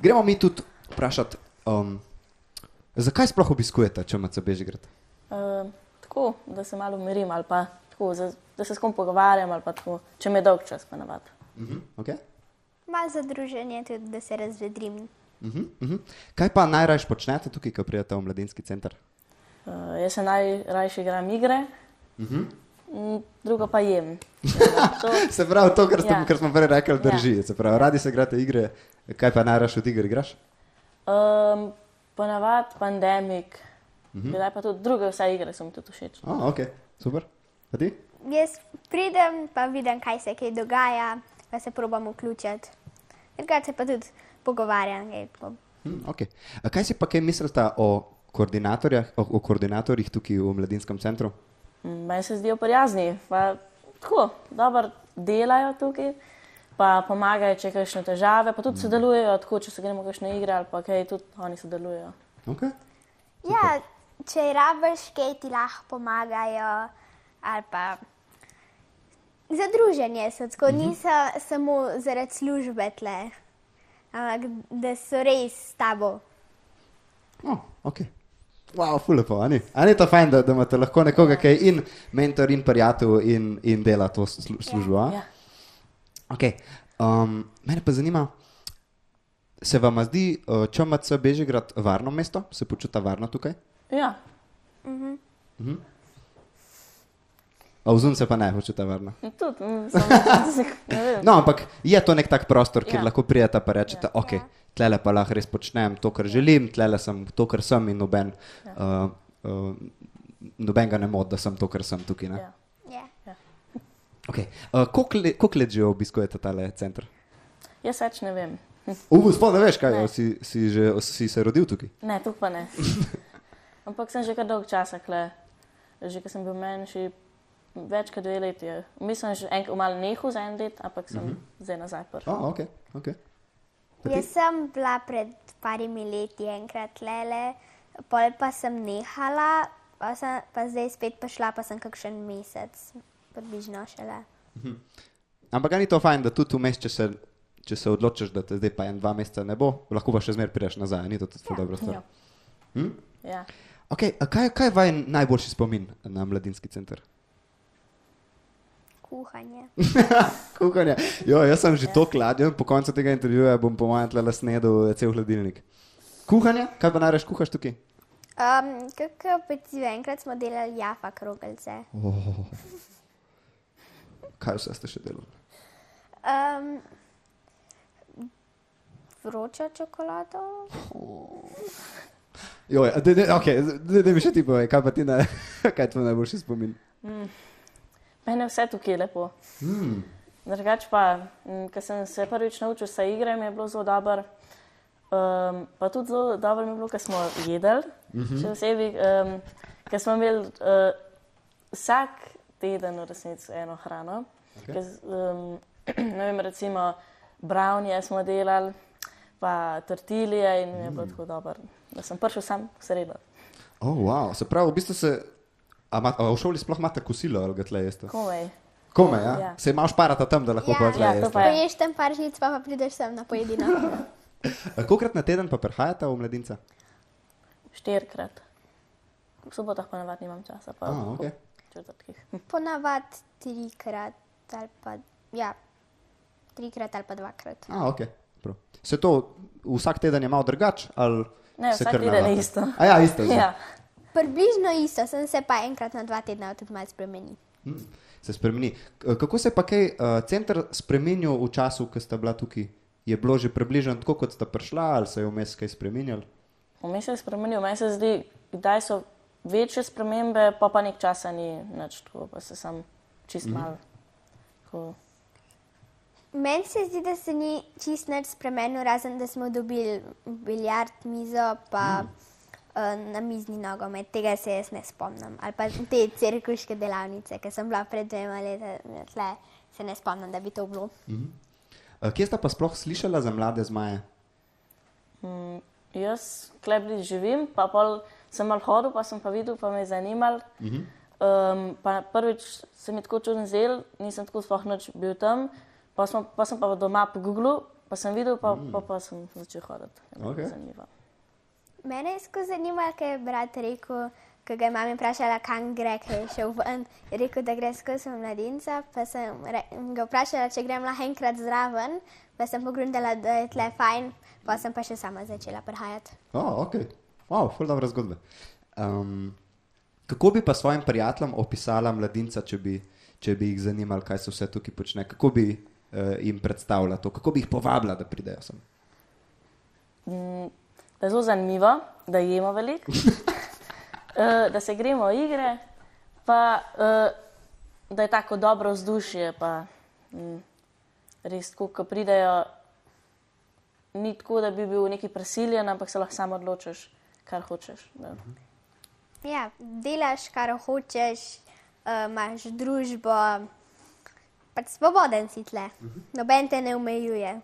Gremo mi tudi vprašati, um, zakaj sploh obiskujete ČMC Bežigrad? Uh, tako, da se malo umirim ali pa tako, za, da se s kom pogovarjam ali pa tako, če mi je dolg čas, pa navad. Uh -huh, okay. Malo za druženje, tudi da se razvedrim. uh -huh, uh -huh. Kaj pa najraje počnete tukaj, ko prijete v mladinski center? Uh, jaz se najrajši igram igre, Uh -huh. mm, drugo pa jem. Ja, to, Se pravi, to, kar, ste, Ja. kar smo prej rekli, Ja. drži. Se pravi, radi se igrate igre, kaj pa najraje od iger igraš? um, ponavad pandemik, uh -huh. kdaj pa tudi druge vse igre so mi tudi všeč. Oh, ok, super. A ti? Jaz pridem, pa vidim, kaj se kaj dogaja, pa se probam vključiti. Se pa tudi pogovarjam. kaj tako. Hm, okay. A kaj si pa kaj mislite o koordinatorjih, o, o koordinatorjih tukaj v mladinskem centru? Mm, Meni se zdijo prijazni, pa tako, dobro delajo tukaj, pa pomagajo, če je kakšne težave, pa tudi sodelujejo, tako, če se gremo kakšne igre ali pa kaj, tudi oni sodelujejo. Okay. Ja, če rabiš, kaj ti lahko pomagajo, ali pa za druženje so tako, niso samo zaradi službe tle, ampak da so res s tabo. Oh, okay. Wow, fulepo, ani je to fajn, da, da imate lahko nekoga, ki je in mentor, in prijatelj, in, in dela to slu, službo. a? Ja. Okay. Um, mene pa zanima, se vam zdi uh, ČMC Bežigrad varno mesto, se počuta varno tukaj? Ja. A vzun se pa ne počuta varno. In Tudi, mm. No, ampak je to nek tak prostor, kjer ja. Ja. lahko prijete in rečete, ja. ok, tlele pa lahko res počnem to, kar želim, tlele sem to, kar sem in noben, ja. uh, uh, noben ga ne mod, da sem to, kar sem tukaj. ne. Ja. Ja. Okay. Uh, koliko, le, koliko let že obiskujete tale center? Jaz več ne vem. Uf, sploh ne veš, kaj Ne. je, si, si, že, si se rodil tukaj. Ne, tu pa ne. Ampak sem že kar dolg časa kle. Že ko sem bil menjši, več kot dve leti. je. Mislim, že enkrat malo nehal za en let, ampak sem mm -hmm. zdaj nazaj prvi. Oh, ok, ok. Pa ti? Jaz sem bila pred parimi leti enkrat lele, pol pa sem nehala, pa, sem, pa zdaj spet prišla, pa sem kakšen mesec, približno šele. Ampak a ni to fajn, da tudi vmes, če se, če se odločiš, da te zdaj pa en, dva meseca ne bo, lahko pa še zmeraj prideš nazaj. Ni to tudi ja. dobro stvar. Ja. Hm? Ja. Okay, kaj, kaj je vaš najboljši spomin na mladinski center? Kuhanje. Kuhanje. Jo, jaz sem že ja. to kladil, po koncu tega intervjuja bom po mojem tle snedel cel hladilnik. Kuhanje? Kaj pa najraš kuhaš tukaj? Um, kako pecivo, enkrat smo delali jafa krogelce. Oh. Kaj vse ste še delali? Um, vročo čokolado. Jo, ja, de, de, okay, de, de mi še ti povej, kaj pa ti ne, kaj je tvoj najboljši spomin? Mene je vse tukaj lepo. Mm. Drugač pa, ko sem se prvič naučil se igre, mi je bilo zelo dobro. Um, pa tudi zelo dobro mi je bilo, ko smo jedli. Mm -hmm. Še posebej, um, ker smo imeli uh, vsak teden v resnici eno hrano. Okay. Okay. Um, ne vem, recimo brownije smo delali, pa tortilije in mi je bilo tako dobro, da sem prišel sam v sredo. Oh, wow. Se pravi, v bistvu se. A, ma, a v šoli sploh imate kosilo ali ga tle jeste? Komaj. Kome, ja? ja. Se imaš parata tam, da lahko Ja, pa tle ja, to pa je. Poješ tam par žlic, pa, pa prideš sem na pojedino. A Kolikrat na teden pa prihajate v mladinca? Štirikrat. V sobotah pa navadno nimam časa, pa Ah, ok. Četrtkih. Ponavad trikrat ali pa, ja, trikrat ali pa dvakrat. A, ok. Prav. Se to vsak teden je malo drugač? Ali Ne, se vsak teden je isto. A ja, isto. zdaj. Ja. Približno isto, sem se pa enkrat na dva tedna tudi malo spremeni. Hm, Se spremeni. Kako se je pa kaj uh, center spremenil v času, ko ste bila tukaj? Je bilo že približno tako, kot ste prišla, ali se je vmes kaj spremenjalo? Vmes se je spremenil, meni se zdi, kdaj so večje spremembe, pa pa nek časa ni nič tako, pa se sam čist Mhm. malo. tako- Meni se zdi, da se ni čist nič spremenil, razen da smo dobili biljard mizo, pa na mizni nogomet, tega se jaz ne spomnim. Ali pa te cirkuške delavnice, ki sem bila pred dvema letoma, tle se ne spomnim, da bi to bilo. Uh, kje sta pa sploh slišala za mlade zmaje? Jaz klebli živim, pa pol sem mal hodil, pa sem pa videl, pa me je zanimal. Um, pa prvič se mi tako čudno zdel, nisem tako sploh noč bil tam, pa, smo, pa sem pa doma po Googlu, pa sem videl, pa, pa, pa sem začel hoditi. Bilo Okej. Zanimivo. Mene je skozi zanimalo, ker je brat rekel, ko ga je mama vprašala, kam gre, ker je šel ven. Je rekel, da gre skozi mladinca, pa sem ga vprašala, če grem lahko enkrat zraven, pa sem pogrundala, da je tle fajn, pa sem pa še sama začela prihajati. Oh, ok, wow, ful dobra zgodba. Um, kako bi pa svojim prijateljem opisala mladinca, če bi, če bi jih zanimalo, kaj se vse tukaj počne? Kako bi uh, jim predstavila to, kako bi jih povabila, da pridejo sem? Da je zelo zanimivo, da jemo veliko, eh, da se gremo v igre, pa eh, da je tako dobro vzdušje. Pa, mm, res, ko pridejo, ni tako, da bi bil neki prisiljen, ampak se lahko samo odločiš, kar hočeš. Da. Ja, delaš, kar hočeš, uh, imaš družbo, pač svoboden si tle, noben te ne omejuje.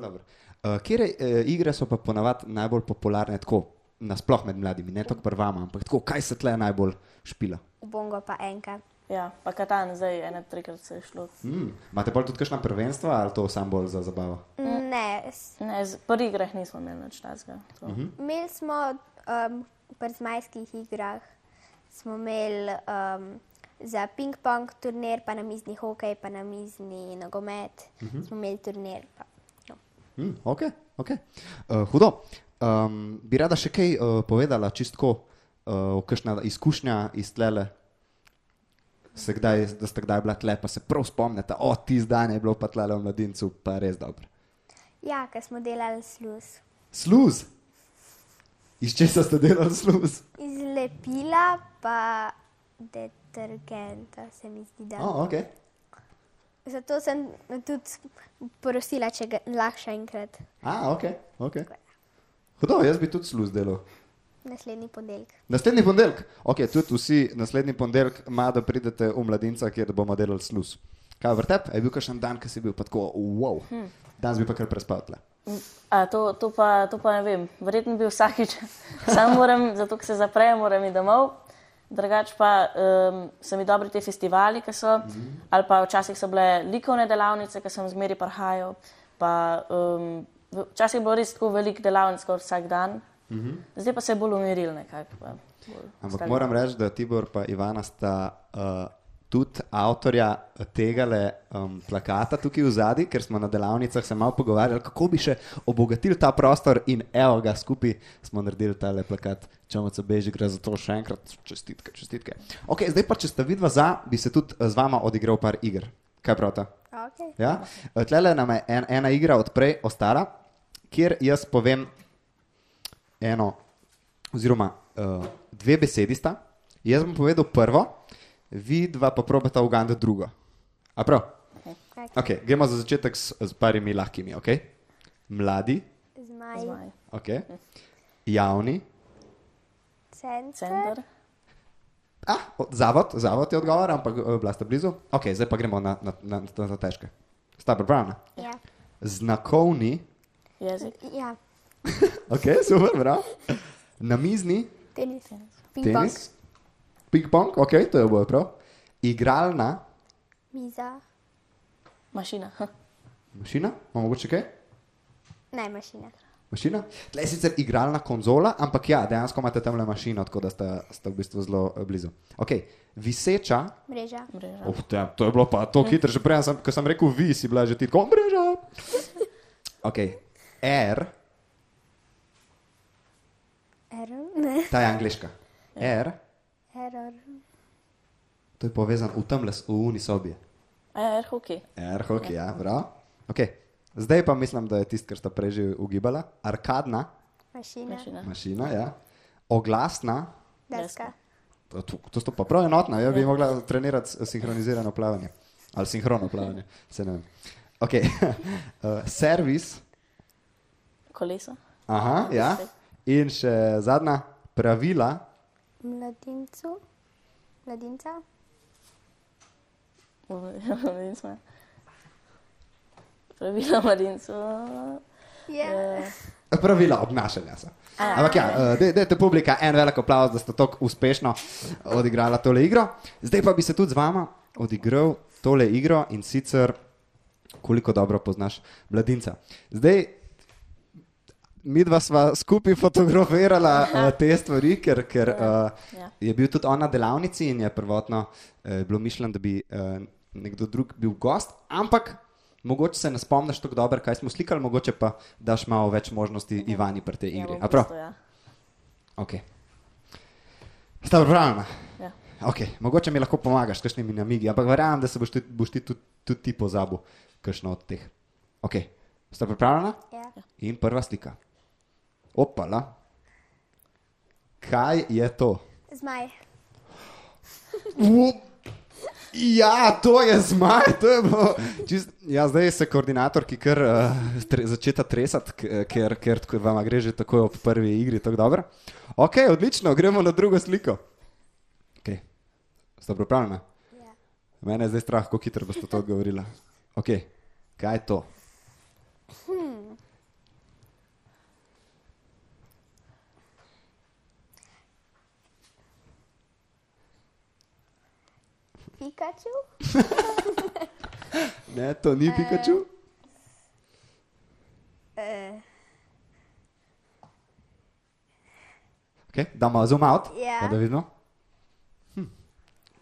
Uh, Kje uh, igre so pa ponavadi najbolj popularne tako, nasploh med mladimi, ne tako prvama, ampak tako, kaj se tle najbolj špila? Bongo pa enka. Ja, pa katan, zdaj ena trikrat se je šlo. Mm. Imate pa tudi kakšna prvenstva ali to sam bolj za zabavo? Ne, Ne, z- pri igrah nismo imeli nič takega. to. imeli smo um, pri zmajskih igrah, smo imeli um, za ping-pong turnir, pa na mizni hokej, pa na mizni nogomet, smo imeli turnir. Pa, no. Mm, ok, ok. Uh, hudo. Um, bi rada še kaj uh, povedala, čistko, uh, kakšna izkušnja iz tlele. Se kdaj, da ste kdaj bila tle, pa se prav spomnite, o, ti zdaj je bilo pa tle v mladincu, pa res dobro. Ja, ker smo delali sluz. Sluz. Iz česa ste delali sluz? Iz lepila pa detergenta, se mi zdi, da. Oh, ok. Zato sem tudi prosila, če lahko še enkrat A, ok, ok. Hudo, jaz bi tudi sluz delal. Naslednji ponedeljek. Naslednji ponedeljek, ok, tudi vsi naslednji ponedeljek, ima da pridete v mladinca, kjer bomo delali sluz. Kaj vrtep? Je bil kakšen dan, ki si bil pa tako, wow, danes bi pa kar prespal tle. A, to, to, pa, to pa ne vem, verjetno bi vsakič, sam moram, zato ker se zaprejo, moram iti domov. Drugač pa um, so mi dobri ti festivali, ki so, ali pa včasih so bile likovne delavnice, ki sem zmeri prihajal. Pa, um, včasih je bilo res tako veliko delavnic, kot vsak dan, zdaj pa se je bolj umiril nekako. pa bolj Ampak stali. moram reči, da Tibor in Ivana sta uh, tudi avtorja tega um, plakata tukaj v zadnji, ker smo na delavnicah se malo pogovarjali, kako bi še obogatili ta prostor in evo ga skupaj smo naredili tale plakat. Čemu se beži, gre za to še enkrat, čestitke, čestitke. Ok, zdaj pa, če sta vidva za, bi se tudi eh, z vama odigral par iger. Kaj pravite? Okay. Ja? Tlele nam je en, ena igra od prej ostala, kjer jaz povem eno, oziroma uh, dve besedi sta. Jaz bom povedal prvo, vi dva pa probata uganda drugo. A prav? Okay, gremo za začetek s, s parimi lahkimi. Okay? Mladi, Zmaj, Zmaj. okay? javni, center, Center. ah, zavod, zavod je odgovor, ampak eh, bila sta blizu. Okay, zdaj pa gremo na, na, na, na, na težke. Sta pripravljena? ja. Znakovni, Jezik. ja. ok, super, prav. Namizni, tenis, ping-pong, ping-pong, ok, to je bilo prav. Igralna miza, Mašina. mašina, imamo mogoče kaj? ne mašina. Mašina? Tle je sicer igralna konzola, ampak ja, dejansko imate tam le mašino, tako da ste, ste v bistvu zelo eh, blizu. Ok, viseča, Mreža, Mreža. oh, te, to je bilo pa to hitro, že prej, sem, ko sem rekel vi, si bila že ti tako mreža. Ok, R, error, ne, ta je angliška. R, error, to je povezan v tem les, v uni sobi. Er, hokej. R, ok, ja, prav. Okay. Zdaj pa mislim, da je tisto, kar sta prej že ugibala. Arkadna mašina, Mašina. mašina, ja. oglasna, deska, to, to, to sta pa prav enotna, ja bi mogla trenirati sinhronizirano plavanje. Ali sinhrono plavanje, se ne vem. Okay. uh, servis, Koleso. aha, ja. In še zadnja pravila. Mladincu, mladinca. Mladinca. Pravila mladincev. Ja. Pravila obnašanja so. Ampak ja, eh, dajte publika en velik aplauz, da ste tako uspešno odigrala tole igro. Zdaj pa bi se tudi z vama odigral tole igro in sicer koliko dobro poznaš mladinca. Zdaj, mi dva sva skupaj fotografirala uh, te stvari, ker, ker uh, Ja. je bil tudi on na delavnici in je prvotno uh, bilo mišljeno, da bi uh, nekdo drug bil gost, ampak mogoče se ne spomniš tako dobro, kaj smo slikali, mogoče pa daš malo več možnosti Ivani pri tej Ja, igri. bom A prav? pustil, ja. Okay. Sta pripravljena? Ja. Okay. Mogoče mi lahko pomagaš s kakšnimi namigi, ampak verjamem, da se boš, tudi, boš ti tudi, tudi ti pozabil, kakšno od teh. Okay. Sta pripravljena? Ja. In prva slika. Opala. Kaj je to? Zmaj. Up. Ja, to je zmaj. To je bilo, čist, ja, zdaj se koordinator, ki kar uh, tre, začeta tresati, k- ker, ker vam gre že tako ob prvi igri. Ok, odlično, gremo na drugo sliko. Okay. Ste pripravljeni? Ja. Mene je zdaj strah, kako hitro boste to odgovorili. Okay. Kaj je to? Pikachu. Ne, to ni Pikachu. Uh, Okay. Damo zoom out, Ja. da vidimo. Hm.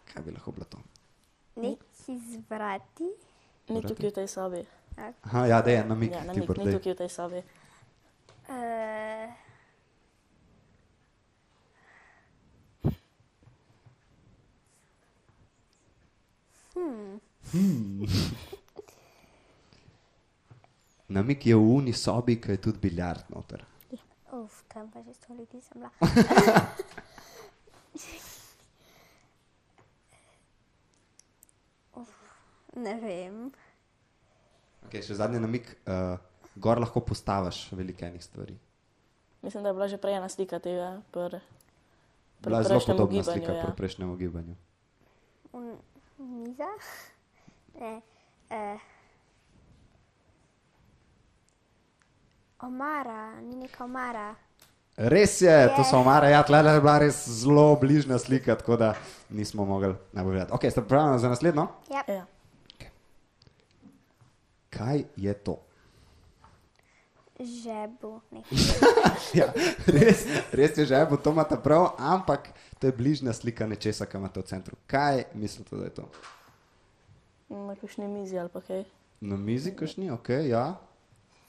Kaj bi lahko bilo to? neki zvrati. Ni tukaj v tej sobi. Aha, ja, da je namik, Ja, ti namik, bordej. tukaj v tej sobi. Uh, Namik je v uni sobi, ki je tudi biljard noter. uf, tam pa že sto ljudi sem bila. Uf, ne vem. Okay, še zadnji namik, uh, gor lahko postaviš veliko enih stvari. Mislim, da je bila že prej ena slika tega. Pr, pri Bila je zelo prejšnjem podobna gibanju, slika ja. pri prejšnjem gibanju. Miza? Ne. Uh, omara, ni neka omara. Res je, to so omare, ja, tle je bila res zelo bližnja slika, tako da nismo mogli najbolj gledati. Ok, ste pripravljeni za naslednjo? Ja. Ja. Kaj je to? Žebu. Ja, res, res je že, bo to imate prav, ampak to je bližnja slika nečesa, kar imate v centru. Kaj mislite, da je to? Na kakšni mizi ali pa kaj. Na mizi, kašni, ok, ja,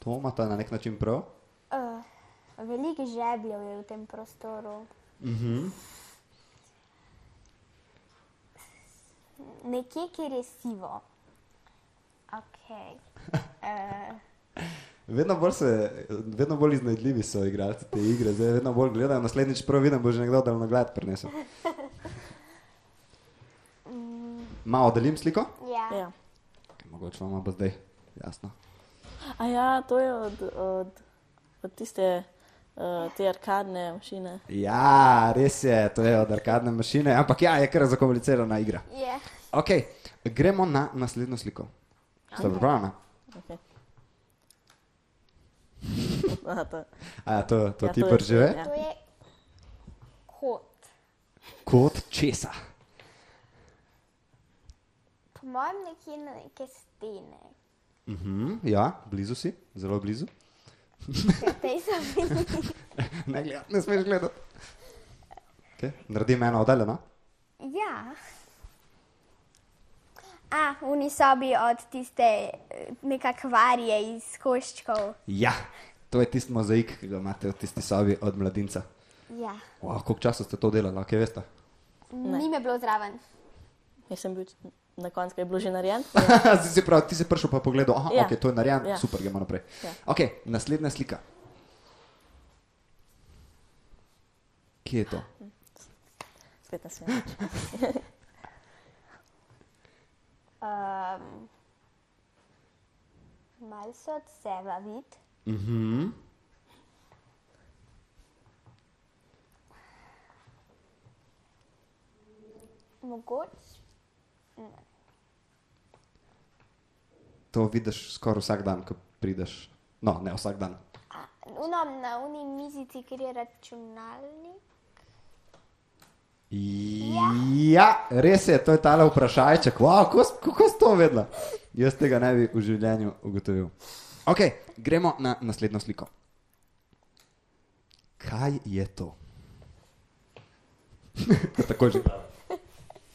to imate na nek način prav. Uh, veliko žebljev je v tem prostoru. Mhm. Nekje, kjer je sivo. Okay. Uh, Vedno bolj, se, vedno bolj iznajdljivi so igralci te igre, zdaj vedno bolj gledajo. Naslednjič prav vidim, bo že nekdo dal nagled prinesel. Malo delim sliko? ja. Ja. Okay, mogoče vam bo zdaj jasno. A ja, to je od, od, od tiste uh, te arkadne mašine. Ja, res je, to je od arkadne mašine, ampak ja, je kar zakomplicirana igra. Je. Ok, gremo na naslednjo sliko. Ste pripravljeni? Okay. Aha, to, A ja, to, to Ja, ti pržive? ja. To je kot. Kot česa. Po mojem nekje na neke stene. Mhm, ja, blizu si, zelo blizu. Tej so bili. Ne, gled, ne smeš gledati. Okay. Naredim eno oddaljeno. Ja. A, v uni sobi od tiste eh, neka kvarije iz koščkov. Ja, to je tisti mozaik, ki ga imate v tisti sobi od mladinca. Ja. Wow, koliko časa ste to delali, kaj veste? Ni me bilo zraven. jaz sem bil na koncu, ko je bilo že narejen. Zdaj si prav, ti si prišel pa pogledal, aha, ja. Ja. ok, to je narejeno, ja. Ja. super, gremo naprej. Ja. Ok, naslednja slika. Kje je to? Spet na svet. Um, Mal se od sebe vid. Mhm. Mogoče. To vidiš skoraj vsak dan, ko prideš. No, ne vsak dan. No, na uni mizici, kjer je računalnik. Ja. ja, res je, to je tale vprašajček. Wow, kako si to vedela? Jaz tega ne bi v življenju ugotovil. Ok, gremo na naslednjo sliko. Kaj je to? tako že.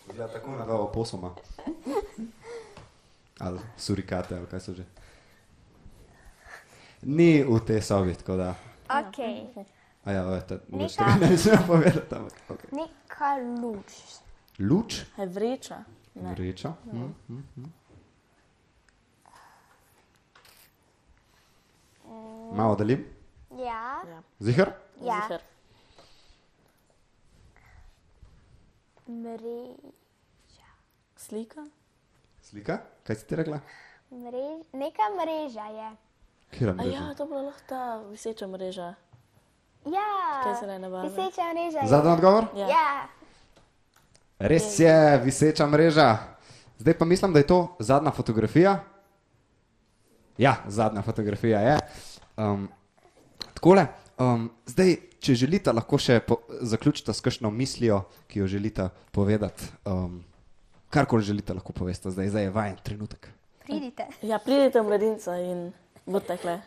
Gleda tako na glavo posoma. Ali surikate, ali kaj so že. Ni v tej sobi, tako da. Ok, A ja, veste, mogoče Neka- tega ne smem povedati. Ampak, okay. neka luč. Luč, Je vreča. Ne. vreča. Mm, mm, mm. Malo delim, Ja, Ja. zihar. Ja. Ziher. mreža. Slika. Slika, kaj si ti rekla? Mrež, neka mreža je. Kjer A je? ja, to bo lahko ta viseča mreža. Ja, Kaj se ne barve? viseča mreža je. Zadnji odgovor? Ja. Ja, Res je, viseča mreža. Zdaj pa mislim, da je to zadnja fotografija. Ja, zadnja fotografija je. Um, takole, um, zdaj, če želite, lahko še zaključite s kakšno mislijo, ki jo želite povedati. Um, karkoli želite, lahko poveste, zdaj, zdaj je vajen trenutek. pridite. Ja, pridite v mladinca in bodite kle.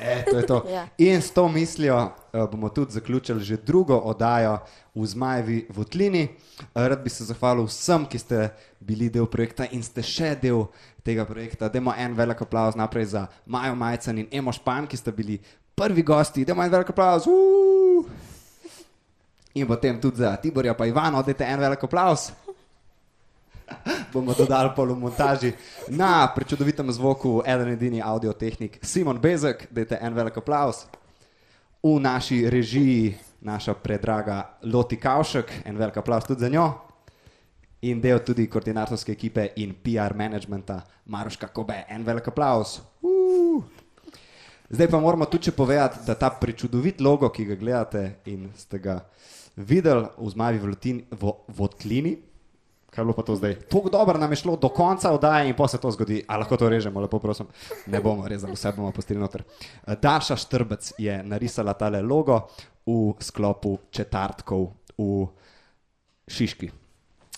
E, to to. Ja. In s to mislijo uh, bomo tudi zaključili že drugo oddajo v Zmajevi Votlini. Uh, rad bi se zahvalil vsem, ki ste bili del projekta in ste še del tega projekta. Dajmo en velik aplauz naprej za Majo Majcen in Emo Špan, ki ste bili prvi gosti. Dajmo en velik aplauz. Uh! In potem tudi za Tiborja pa Ivano, dajte en velik aplauz. bomo dodali pol v montaži. Na prečudovitem zvoku, eden edini audiotehnik Simon Bezek, dajte en velik aplaus. V naši režiji, naša predraga Loti Kavšek, en velik aplaus tudi za njo. In del tudi koordinatorske ekipe in PR managementa Maroška Kobe, en velik aplaus. Uh. Zdaj pa moramo tudi povedati, da ta prečudovit logo, ki ga gledate in ste ga videli v Zmaji v Votlini, kaj je bilo pa to zdaj? Tako dobro nam je šlo do konca oddaje in pa se to zgodi. A lahko to režemo, lepo prosim. Ne bomo rezali, vse bomo postili noter. Daša Štrbec je narisala tale logo v sklopu četrtkov v Šiški.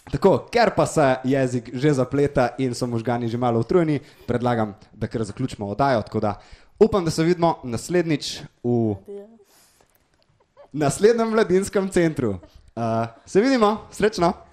Tako, ker pa se jezik že zapleta in so možgani že malo utrujeni, predlagam, da kar zaključimo oddajo. Tako da upam, da se vidimo naslednjič v naslednjem mladinskem centru. Uh, se vidimo, srečno!